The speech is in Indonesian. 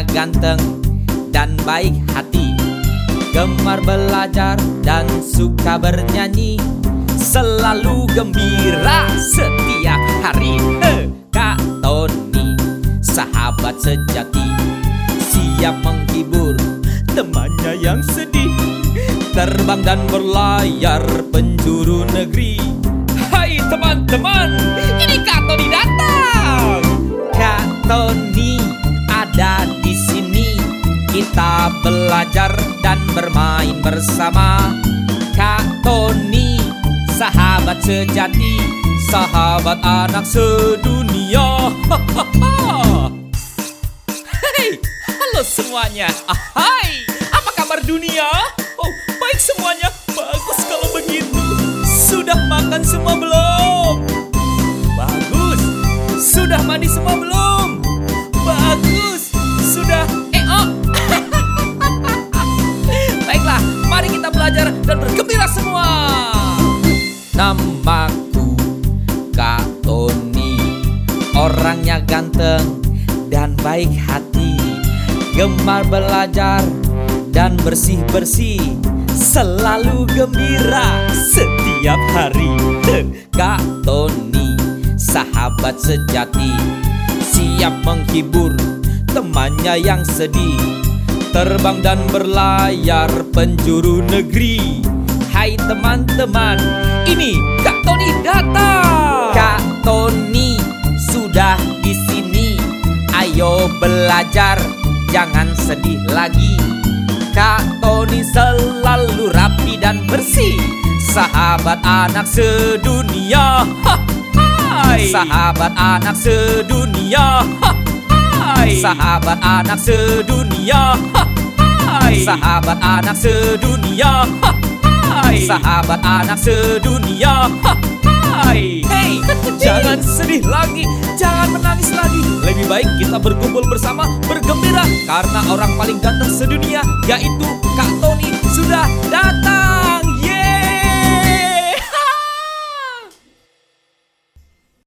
ganteng dan baik hati. Gemar belajar dan suka bernyanyi Selalu gembira setiap hari. He, Kak Tony, sahabat sejati Siap menghibur temannya yang sedih. Terbang dan berlayar penjuru negeri. Hai teman-teman, ini Kak belajar dan bermain bersama. Kak Tony, sahabat sejati Sahabat anak sedunia. Hei, halo semuanya. Hai, apa kabar dunia? Oh, baik semuanya. Bagus kalau begitu. Sudah makan semua belum? Bagus. Sudah mandi semua belum? Bagus. Sudah Orangnya ganteng dan baik hati. Gemar belajar dan bersih-bersih Selalu gembira setiap hari. Kak Tony sahabat sejati Siap menghibur temannya yang sedih. Terbang dan berlayar penjuru negeri. Hai teman-teman, ini Kak Tony datang belajar, jangan sedih lagi. Kak Tony selalu rapi dan bersih. Sahabat anak sedunia Hai. Sahabat anak sedunia Hai. Sahabat anak sedunia Hai. Sahabat anak sedunia Hai. Sahabat anak sedunia Hai. Hey Jangan sedih lagi. Jangan menangis lagi. Lebih baik kita berkumpul bersama Bergembira. Karena orang paling ganteng sedunia Yaitu Kak Tony sudah datang